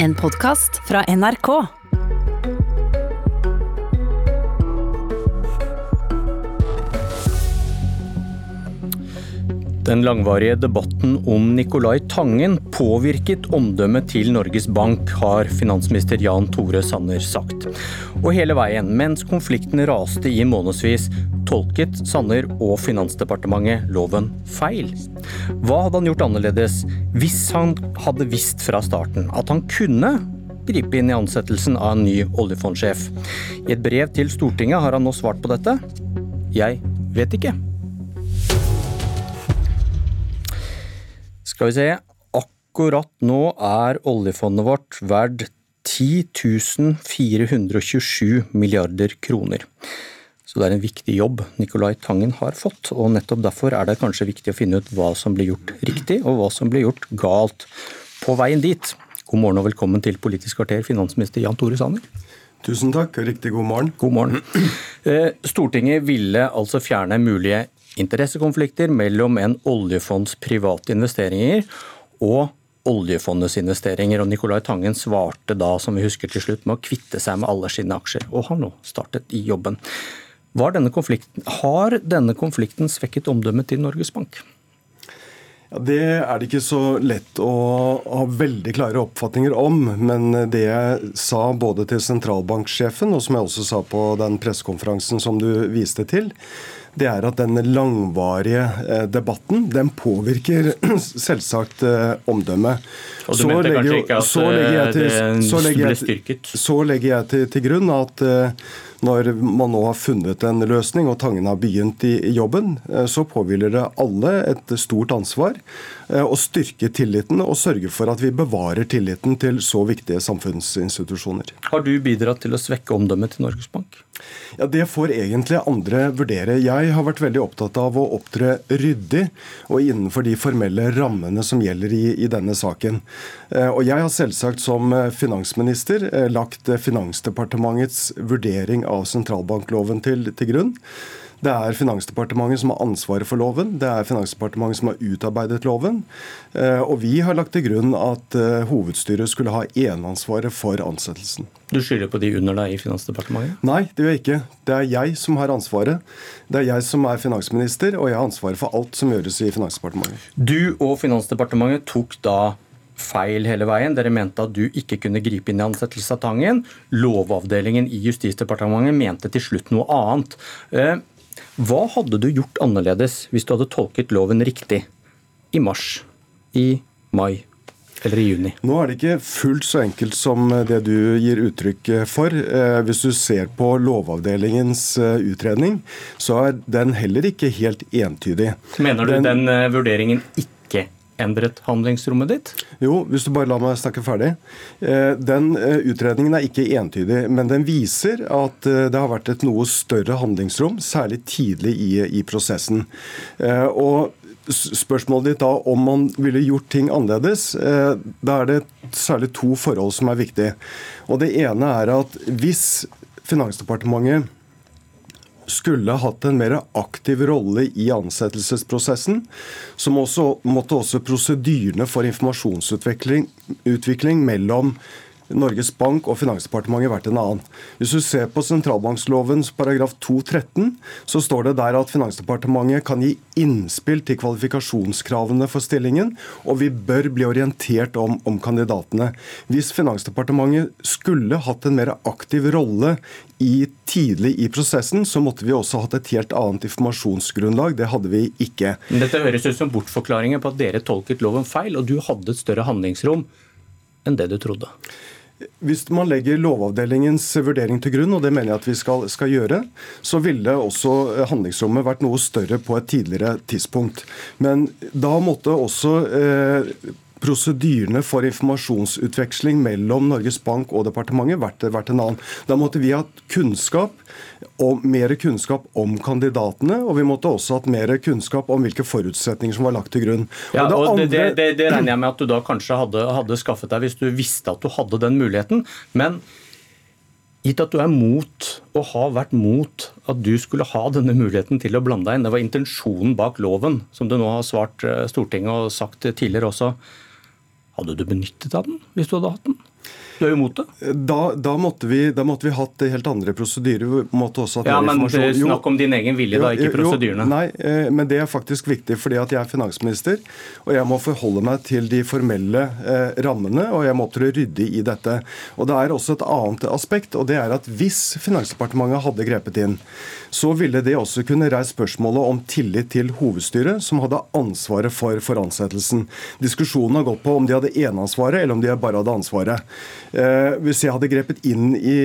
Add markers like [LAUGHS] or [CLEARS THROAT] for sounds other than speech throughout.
En podkast fra NRK. Den langvarige debatten om Nicolai Tangen påvirket omdømmet til Norges Bank, har finansminister Jan Tore Sanner sagt. Og hele veien, mens konflikten raste i månedsvis, tolket Sanner og Finansdepartementet loven feil. Hva hadde han gjort annerledes hvis han hadde visst fra starten at han kunne gripe inn i ansettelsen av en ny oljefondsjef? I et brev til Stortinget har han nå svart på dette. Jeg vet ikke. Skal vi se. Akkurat nå er oljefondet vårt verdt 10 427 milliarder kroner. Så det er en viktig jobb Nicolai Tangen har fått, og nettopp derfor er det kanskje viktig å finne ut hva som blir gjort riktig, og hva som blir gjort galt på veien dit. God morgen og velkommen til Politisk kvarter, finansminister Jan Tore Sanner. Tusen takk, og riktig god morgen. God morgen. Eh, Stortinget ville altså fjerne mulige interessekonflikter mellom en oljefonds private investeringer og oljefondets investeringer. Og Nicolai Tangen svarte da, som vi husker til slutt, med å kvitte seg med alle sine aksjer. Og har nå startet i jobben. Denne har denne konflikten svekket omdømmet til Norges Bank? Ja, Det er det ikke så lett å ha veldig klare oppfatninger om. Men det jeg sa både til sentralbanksjefen, og som jeg også sa på den pressekonferansen som du viste til, det er at den langvarige eh, debatten den påvirker [CLEARS THROAT] selvsagt eh, omdømmet. Og du så mente kanskje ikke at eh, det ble styrket? Så legger jeg til, til grunn at når man nå har funnet en løsning og Tangen har begynt i jobben, eh, så påhviler det alle et stort ansvar eh, å styrke tilliten og sørge for at vi bevarer tilliten til så viktige samfunnsinstitusjoner. Har du bidratt til å svekke omdømmet til Norges Bank? Ja, Det får egentlig andre vurdere. Jeg har vært veldig opptatt av å opptre ryddig og innenfor de formelle rammene som gjelder i, i denne saken. Eh, og Jeg har selvsagt som finansminister lagt Finansdepartementets vurdering av sentralbankloven til, til grunn. Det er Finansdepartementet som har ansvaret for loven. Det er Finansdepartementet som har utarbeidet loven. Eh, og vi har lagt til grunn at eh, hovedstyret skulle ha eneansvaret for ansettelsen. Du skylder på de under deg i Finansdepartementet? Nei, det gjør jeg ikke. Det er jeg som har ansvaret. Det er jeg som er finansminister, og jeg har ansvaret for alt som gjøres i Finansdepartementet. Du og Finansdepartementet tok da feil hele veien. Dere mente at du ikke kunne gripe inn i ansettelse av Tangen. Lovavdelingen i Justisdepartementet mente til slutt noe annet. Eh, hva hadde du gjort annerledes hvis du hadde tolket loven riktig i mars, i mai eller i juni? Nå er det ikke fullt så enkelt som det du gir uttrykk for. Eh, hvis du ser på Lovavdelingens eh, utredning, så er den heller ikke helt entydig. Mener du den, den vurderingen ikke endret handlingsrommet ditt? Jo, hvis du bare lar meg snakke ferdig. Eh, den eh, utredningen er ikke entydig, men den viser at eh, det har vært et noe større handlingsrom, særlig tidlig i, i prosessen. Og spørsmålet ditt da om man ville gjort ting annerledes, da er det særlig to forhold som er viktige. Og Det ene er at hvis Finansdepartementet skulle hatt en mer aktiv rolle i ansettelsesprosessen, så måtte også prosedyrene for informasjonsutvikling mellom Norges Bank og Finansdepartementet vært en annen. Hvis du ser på sentralbankslovens paragraf 2-13, så står det der at Finansdepartementet kan gi innspill til kvalifikasjonskravene for stillingen, og vi bør bli orientert om, om kandidatene. Hvis Finansdepartementet skulle hatt en mer aktiv rolle i tidlig i prosessen, så måtte vi også hatt et helt annet informasjonsgrunnlag. Det hadde vi ikke. Dette høres ut som bortforklaringer på at dere tolket loven feil, og du hadde et større handlingsrom enn det du trodde. Hvis man legger Lovavdelingens vurdering til grunn, og det mener jeg at vi skal, skal, gjøre, så ville også handlingsrommet vært noe større på et tidligere tidspunkt. Men da måtte også eh, prosedyrene for informasjonsutveksling mellom Norges Bank og departementet vært, vært en annen. Da måtte vi hatt kunnskap og mer kunnskap om kandidatene, og vi måtte også hatt mer kunnskap om hvilke forutsetninger som var lagt til grunn. Ja, og det, andre... det, det, det, regner jeg med at du da kanskje hadde, hadde skaffet deg hvis du visste at du hadde den muligheten. men Gitt at du er mot, og har vært mot, at du skulle ha denne muligheten til å blande deg inn. Det var intensjonen bak loven, som du nå har svart eh, Stortinget og sagt tidligere også. Hadde du benyttet av den hvis du hadde hatt den? Du er jo imot det? Da, da, måtte vi, da måtte vi hatt helt andre prosedyrer. Ja, men Snakk om din egen vilje, da, ikke prosedyrene. nei, eh, men det er faktisk viktig fordi at jeg er finansminister, og jeg må forholde meg til de formelle eh, rammene, og jeg må opptre ryddig i dette. Og Det er også et annet aspekt, og det er at hvis Finansdepartementet hadde grepet inn, så ville det også kunne reist spørsmålet om tillit til hovedstyret, som hadde ansvaret for, for ansettelsen. Diskusjonen har gått på om de hadde eneansvaret, eller om de bare hadde ansvaret. Eh, hvis jeg hadde grepet inn i,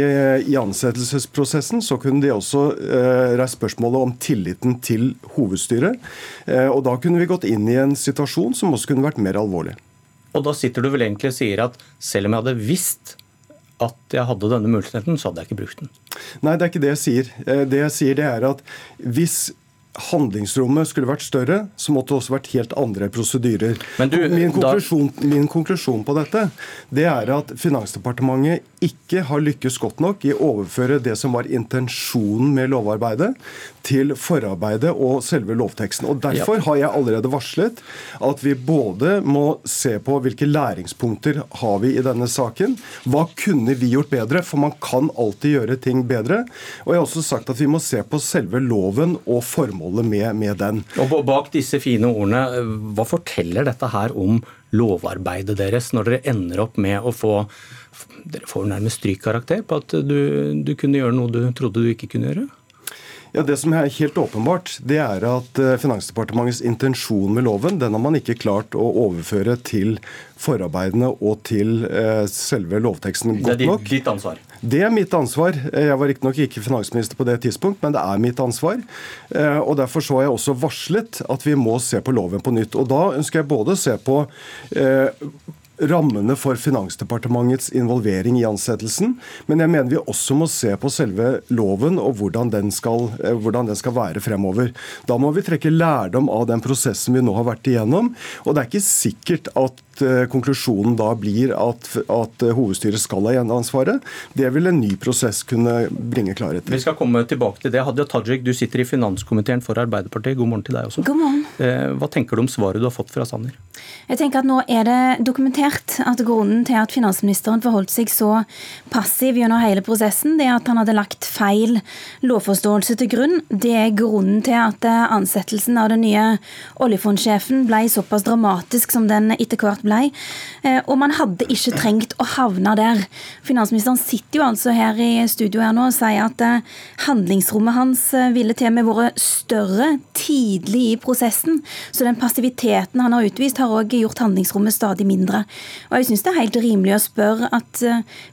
i, ansettelsesprosessen, så kunne de også eh, reist spørsmålet om tilliten til hovedstyret. Eh, og da kunne vi gått inn i en situasjon som også kunne vært mer alvorlig. Og da sitter du vel egentlig og sier at selv om jeg hadde visst at jeg hadde denne muligheten, så hadde jeg ikke brukt den. Nei, det er ikke det jeg sier. Eh, det jeg sier, det er at hvis handlingsrommet skulle vært større, så måtte det også vært helt andre prosedyrer. Min, konklusjon, min konklusjon på dette det er at Finansdepartementet ikke har lykkes godt nok i å overføre det som var intensjonen med lovarbeidet, til forarbeidet og selve lovteksten. Og Derfor har jeg allerede varslet at vi både må se på hvilke læringspunkter har vi i denne saken. Hva kunne vi gjort bedre? For man kan alltid gjøre ting bedre. Og jeg har også sagt at vi må se på selve loven og formålet med, med den. Og Bak disse fine ordene, hva forteller dette her om lovarbeidet deres, når dere ender opp med å få dere får nærmest strykkarakter på at du, du kunne gjøre noe du trodde du ikke kunne gjøre? Ja, Det som er helt åpenbart, det er at eh, Finansdepartementets intensjon med loven den har man ikke klart å overføre til forarbeidene og til eh, selve lovteksten godt nok. Det er ditt ansvar? Det er mitt ansvar. Jeg var riktignok ikke, finansminister på det tidspunkt, men det er mitt ansvar. Eh, og Derfor så har jeg også varslet at vi må se på loven på nytt. Og Da ønsker jeg både å se på rammene for Finansdepartementets involvering i ansettelsen. Men jeg mener vi også må se på selve loven og hvordan den, skal, eh, hvordan den skal være fremover. Da må vi trekke lærdom av den prosessen vi nå har vært igjennom. Og det er ikke sikkert at Eh, konklusjonen da blir at, at hovedstyret skal ha gjenansvaret. Det vil en ny prosess kunne bringe klarhet til. Vi skal komme tilbake til det. Hadia Tajik, du sitter i finanskomiteen for Arbeiderpartiet. God morgen til deg også. God morgen. Eh, hva tenker du om svaret du har fått fra Sanner? Jeg tenker at Nå er det dokumentert at grunnen til at finansministeren forholdt seg så passiv gjennom hele prosessen, det er at han hadde lagt feil lovforståelse til grunn. Det er grunnen til at eh, ansettelsen av den nye oljefondsjefen ble såpass dramatisk som den etter hvert ble. Eh, og man hadde ikke trengt å havne der. Finansministeren sitter jo altså her i studio her nå og sier at eh, handlingsrommet hans ville til og med vært større tidlig i prosessen. Så den passiviteten han har utvist, har òg gjort handlingsrommet stadig mindre. Og jeg syns det er helt rimelig å spørre at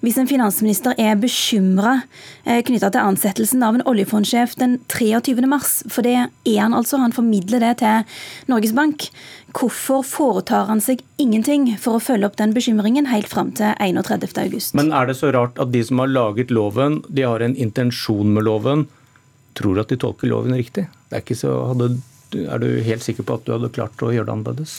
hvis en finansminister er bekymra knytta til ansettelsen av en oljefondsjef den 23. mars, for det er han altså, han formidler det til Norges Bank, Hvorfor foretar han seg ingenting for å følge opp den bekymringen helt fram til 31. august? Men er det så rart at de som har laget loven, de har en intensjon med loven, tror at de tolker loven riktig? Er, så, hadde, er, du helt sikker på at du hadde klart å gjøre det annerledes?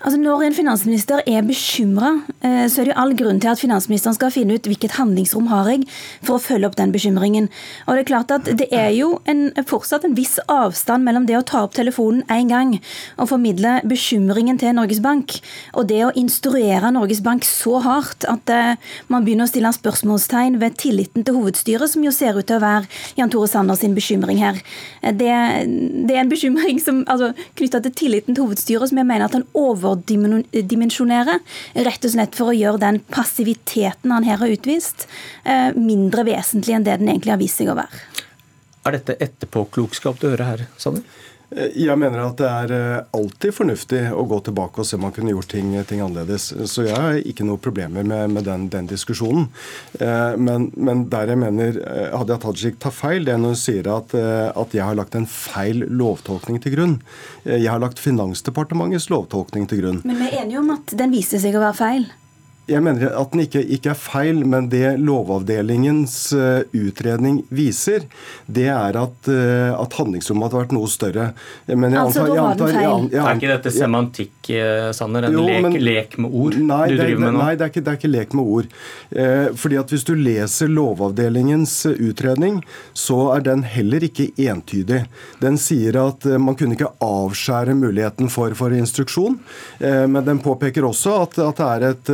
Altså Når en finansminister er bekymra, eh, så er det jo all grunn til at finansministeren skal finne ut hvilket handlingsrom har jeg for å følge opp den bekymringen. Og Det er klart at det er jo en, fortsatt en viss avstand mellom det å ta opp telefonen én gang og formidle bekymringen til Norges Bank, og det å instruere Norges Bank så hardt at uh, man begynner å stille spørsmålstegn ved tilliten til hovedstyret, som jo ser ut til å være Jan Tore Sanders sin bekymring her. Eh, det, det er en bekymring som, altså, knytta til tilliten til hovedstyret som jeg mener at han over overdimensjonere. Rett og slett for å gjøre den passiviteten han her har utvist, eh, mindre vesentlig enn det den egentlig har vist seg å være. Er dette etterpåklokskap du hører her, Sanner? Eh, jeg mener at det er eh, alltid fornuftig å gå tilbake og se om man kunne gjort ting, ting annerledes. Så jeg har ikke noe problemer med, med den, den, diskusjonen. Eh, men, men, der jeg mener Hadia Tajik tar feil, det er når hun sier at, at jeg har lagt en feil lovtolkning til grunn. Jeg har lagt Finansdepartementets lovtolkning til grunn. Men vi er enige om at den viste seg å være feil? Jeg mener at den ikke, ikke, er feil, men det Lovavdelingens uh, utredning viser, det er at, uh, at handlingsrommet hadde vært noe større. Men jeg altså, antar, da var den feil? Jeg, jeg, er ikke dette semantikk, uh, Sanner? En jo, lek, men, lek, med ord nei, du driver med nå? Nei, det er, ikke, det er ikke lek med ord. fordi at Hvis du leser Lovavdelingens utredning, så er den heller ikke entydig. Den sier at man kunne ikke avskjære muligheten for, for instruksjon, men den påpeker også at, at det er et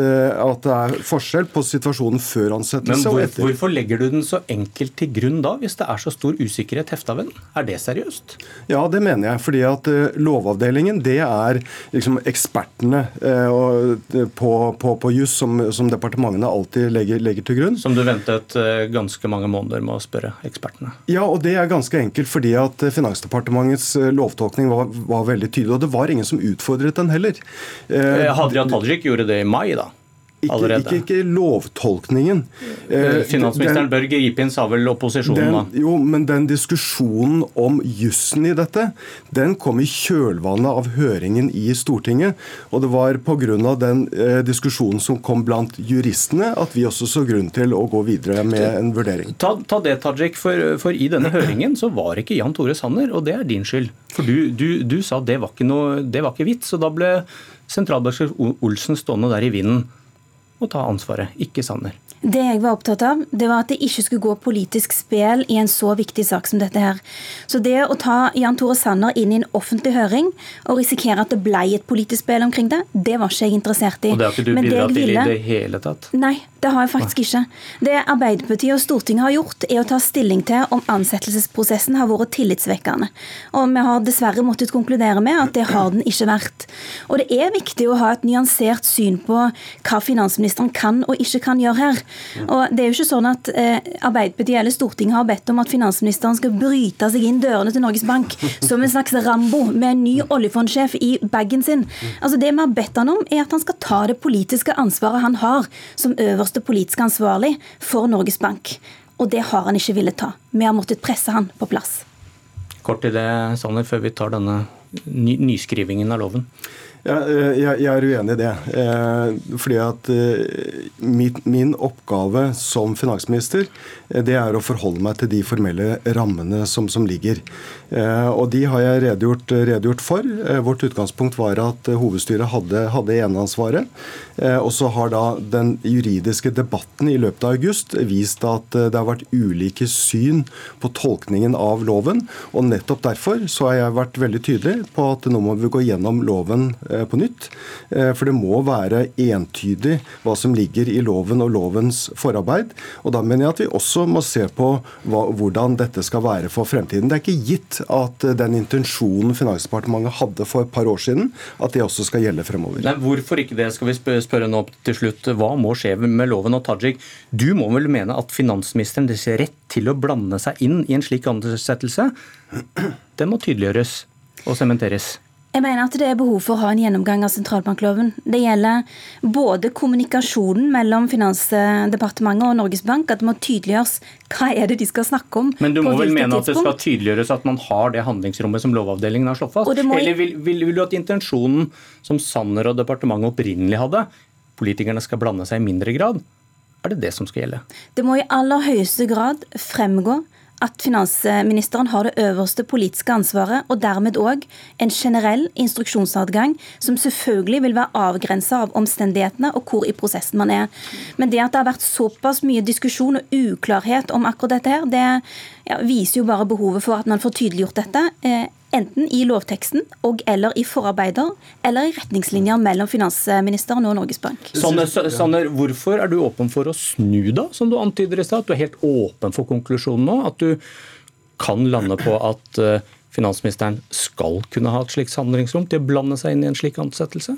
at det er forskjell på situasjonen før ansettelse hvor, og etter. hvorfor legger du den så enkelt til grunn da, hvis det er så stor usikkerhet hefta ved den? Er det seriøst? Ja, det mener jeg. fordi at uh, Lovavdelingen det er liksom ekspertene og, uh, på, på, på juss som, som, departementene alltid legger, legger, til grunn. Som du ventet ganske mange måneder med å spørre ekspertene? Ja, og det er ganske enkelt fordi at Finansdepartementets lovtolkning var, var veldig tydelig. Og det var ingen som utfordret den heller. Hadia Tajik gjorde det i mai, da? Ikke, ikke, ikke, lovtolkningen. Eh, Finansministeren den, bør gripe inn, sa vel opposisjonen da? Jo, men den diskusjonen om jussen i dette, den kom i kjølvannet av høringen i Stortinget. Og det var pga. den eh, diskusjonen som kom blant juristene at vi også så grunn til å gå videre med en vurdering. Ta, ta det, Tajik, for, for, i denne høringen så var ikke Jan Tore Sanner, og det er din skyld. For du, du, du sa det var ikke noe, det var ikke vits, og da ble sentralbanksjef Olsen stående der i vinden må ta ansvaret, ikke Sanner. Det jeg var opptatt av, det var at det ikke skulle gå politisk spel i en så viktig sak som dette her. Så det å ta Jan Tore Sanner inn i en offentlig høring og risikere at det ble et politisk spel omkring det, det var ikke jeg interessert i. Og det har ikke du bidratt til i det hele tatt? Nei, det har jeg faktisk ikke. Det Arbeiderpartiet og Stortinget har gjort, er å ta stilling til om ansettelsesprosessen har vært tillitsvekkende. Og vi har dessverre måttet konkludere med at det har den ikke vært. Og det er viktig å ha et nyansert syn på hva finansministeren kan og ikke kan gjøre her. Og det er jo ikke sånn at eh, Arbeiderpartiet eller Stortinget har bedt om at finansministeren skal bryte seg inn dørene til Norges Bank [LAUGHS] som en slags Rambo med en ny oljefondsjef i bagen sin. Altså Det vi har bedt han om, er at han skal ta det politiske ansvaret han har som øverste politisk ansvarlig for Norges Bank. Og det har han ikke villet ta. Vi har måttet presse han på plass. Kort til det, Sanner, før vi tar denne ny nyskrivingen av loven. Ja, eh, jeg, jeg, er uenig i det. Eh, fordi at eh, min, min, oppgave som finansminister det er å forholde meg til de formelle rammene som, som ligger. Og de har jeg redegjort, redegjort, for. Vårt utgangspunkt var at hovedstyret hadde, hadde eneansvaret. Og så har da den juridiske debatten i løpet av august vist at det har vært ulike syn på tolkningen av loven. Og nettopp derfor så har jeg vært veldig tydelig på at nå må vi gå gjennom loven Eh, på nytt. Eh, for det må være entydig hva som ligger i loven og lovens forarbeid. Og da mener jeg at vi også må se på hva, hvordan dette skal være for fremtiden. Det er ikke gitt at eh, den intensjonen Finansdepartementet hadde for et par år siden, at det også skal gjelde fremover. Nei, hvorfor ikke det, skal vi spørre nå til slutt. Hva må skje med loven? Og Tajik, du må vel mene at finansministeren ser rett til å blande seg inn i en slik ansettelse? Den må tydeliggjøres og sementeres. Jeg mener at det er behov for å ha en gjennomgang av sentralbankloven. Det gjelder både kommunikasjonen mellom Finansdepartementet og Norges Bank, at det må tydeliggjøres hva er det de skal snakke om. Men du må vel mene tidspunkt. at det skal tydeliggjøres at man har det handlingsrommet som Lovavdelingen har slått fast? Må... Eller vil, vil, vil, du at intensjonen som Sanner og departementet opprinnelig hadde, politikerne skal blande seg i mindre grad? Er det det som skal gjelde? Det må i aller høyeste grad fremgå at finansministeren har det øverste politiske ansvaret, og dermed òg en generell instruksjonsadgang, som selvfølgelig vil være avgrensa av omstendighetene og hvor i prosessen man er. Men det at det har vært såpass mye diskusjon og uklarhet om akkurat dette her, det ja, viser jo bare behovet for at man får tydeliggjort dette. Eh, enten i lovteksten og eller i forarbeider eller i retningslinjer mellom finansministeren og Norges Bank. Sanner, Sanner, hvorfor er du åpen for å snu, da, som du antyder i stad? At du er helt åpen for konklusjonen nå? At du kan lande på at eh, finansministeren skal kunne ha et slikt handlingsrom til å blande seg inn i en slik ansettelse?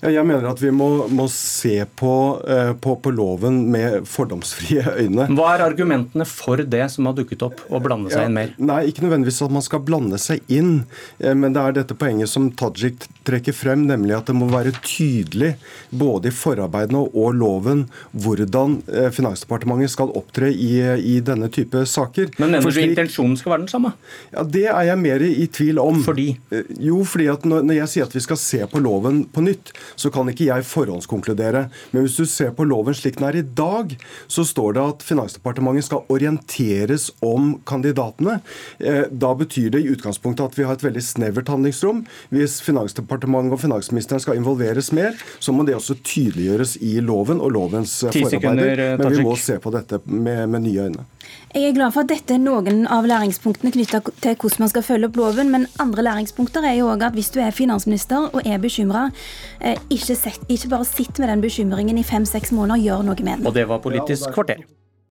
Jeg mener at vi må, må se på, eh, på, på, loven med fordomsfrie øyne. Hva er argumentene for det som har dukket opp, å blande seg ja, inn mer? Nei, Ikke nødvendigvis at man skal blande seg inn, eh, men det er dette poenget som Tajik trekker frem, nemlig at det må være tydelig både i forarbeidene og loven hvordan eh, Finansdepartementet skal opptre i, i denne type saker. Men mener du intensjonen skal være den samme? Ja, Det er jeg mer i tvil om. Fordi? Jo, fordi at når jeg sier at vi skal se på loven på nytt, så kan ikke jeg forhåndskonkludere. Men hvis du ser på loven slik den er i dag, så står det at Finansdepartementet skal orienteres om kandidatene. Eh, da betyr det i utgangspunktet at vi har et veldig snevert handlingsrom. Hvis Finansdepartementet og finansministeren skal involveres mer, så må det også tydeliggjøres i loven og lovens forarbeider. Eh, Men vi må se på dette med, med nye øyne. Jeg er glad for at dette er noen av læringspunktene knytta til hvordan man skal følge opp loven, men andre læringspunkter er jo òg at hvis du er finansminister og er bekymra, ikke, ikke bare sitt med den bekymringen i fem-seks måneder, gjør noe med den. Og det var Politisk kvarter.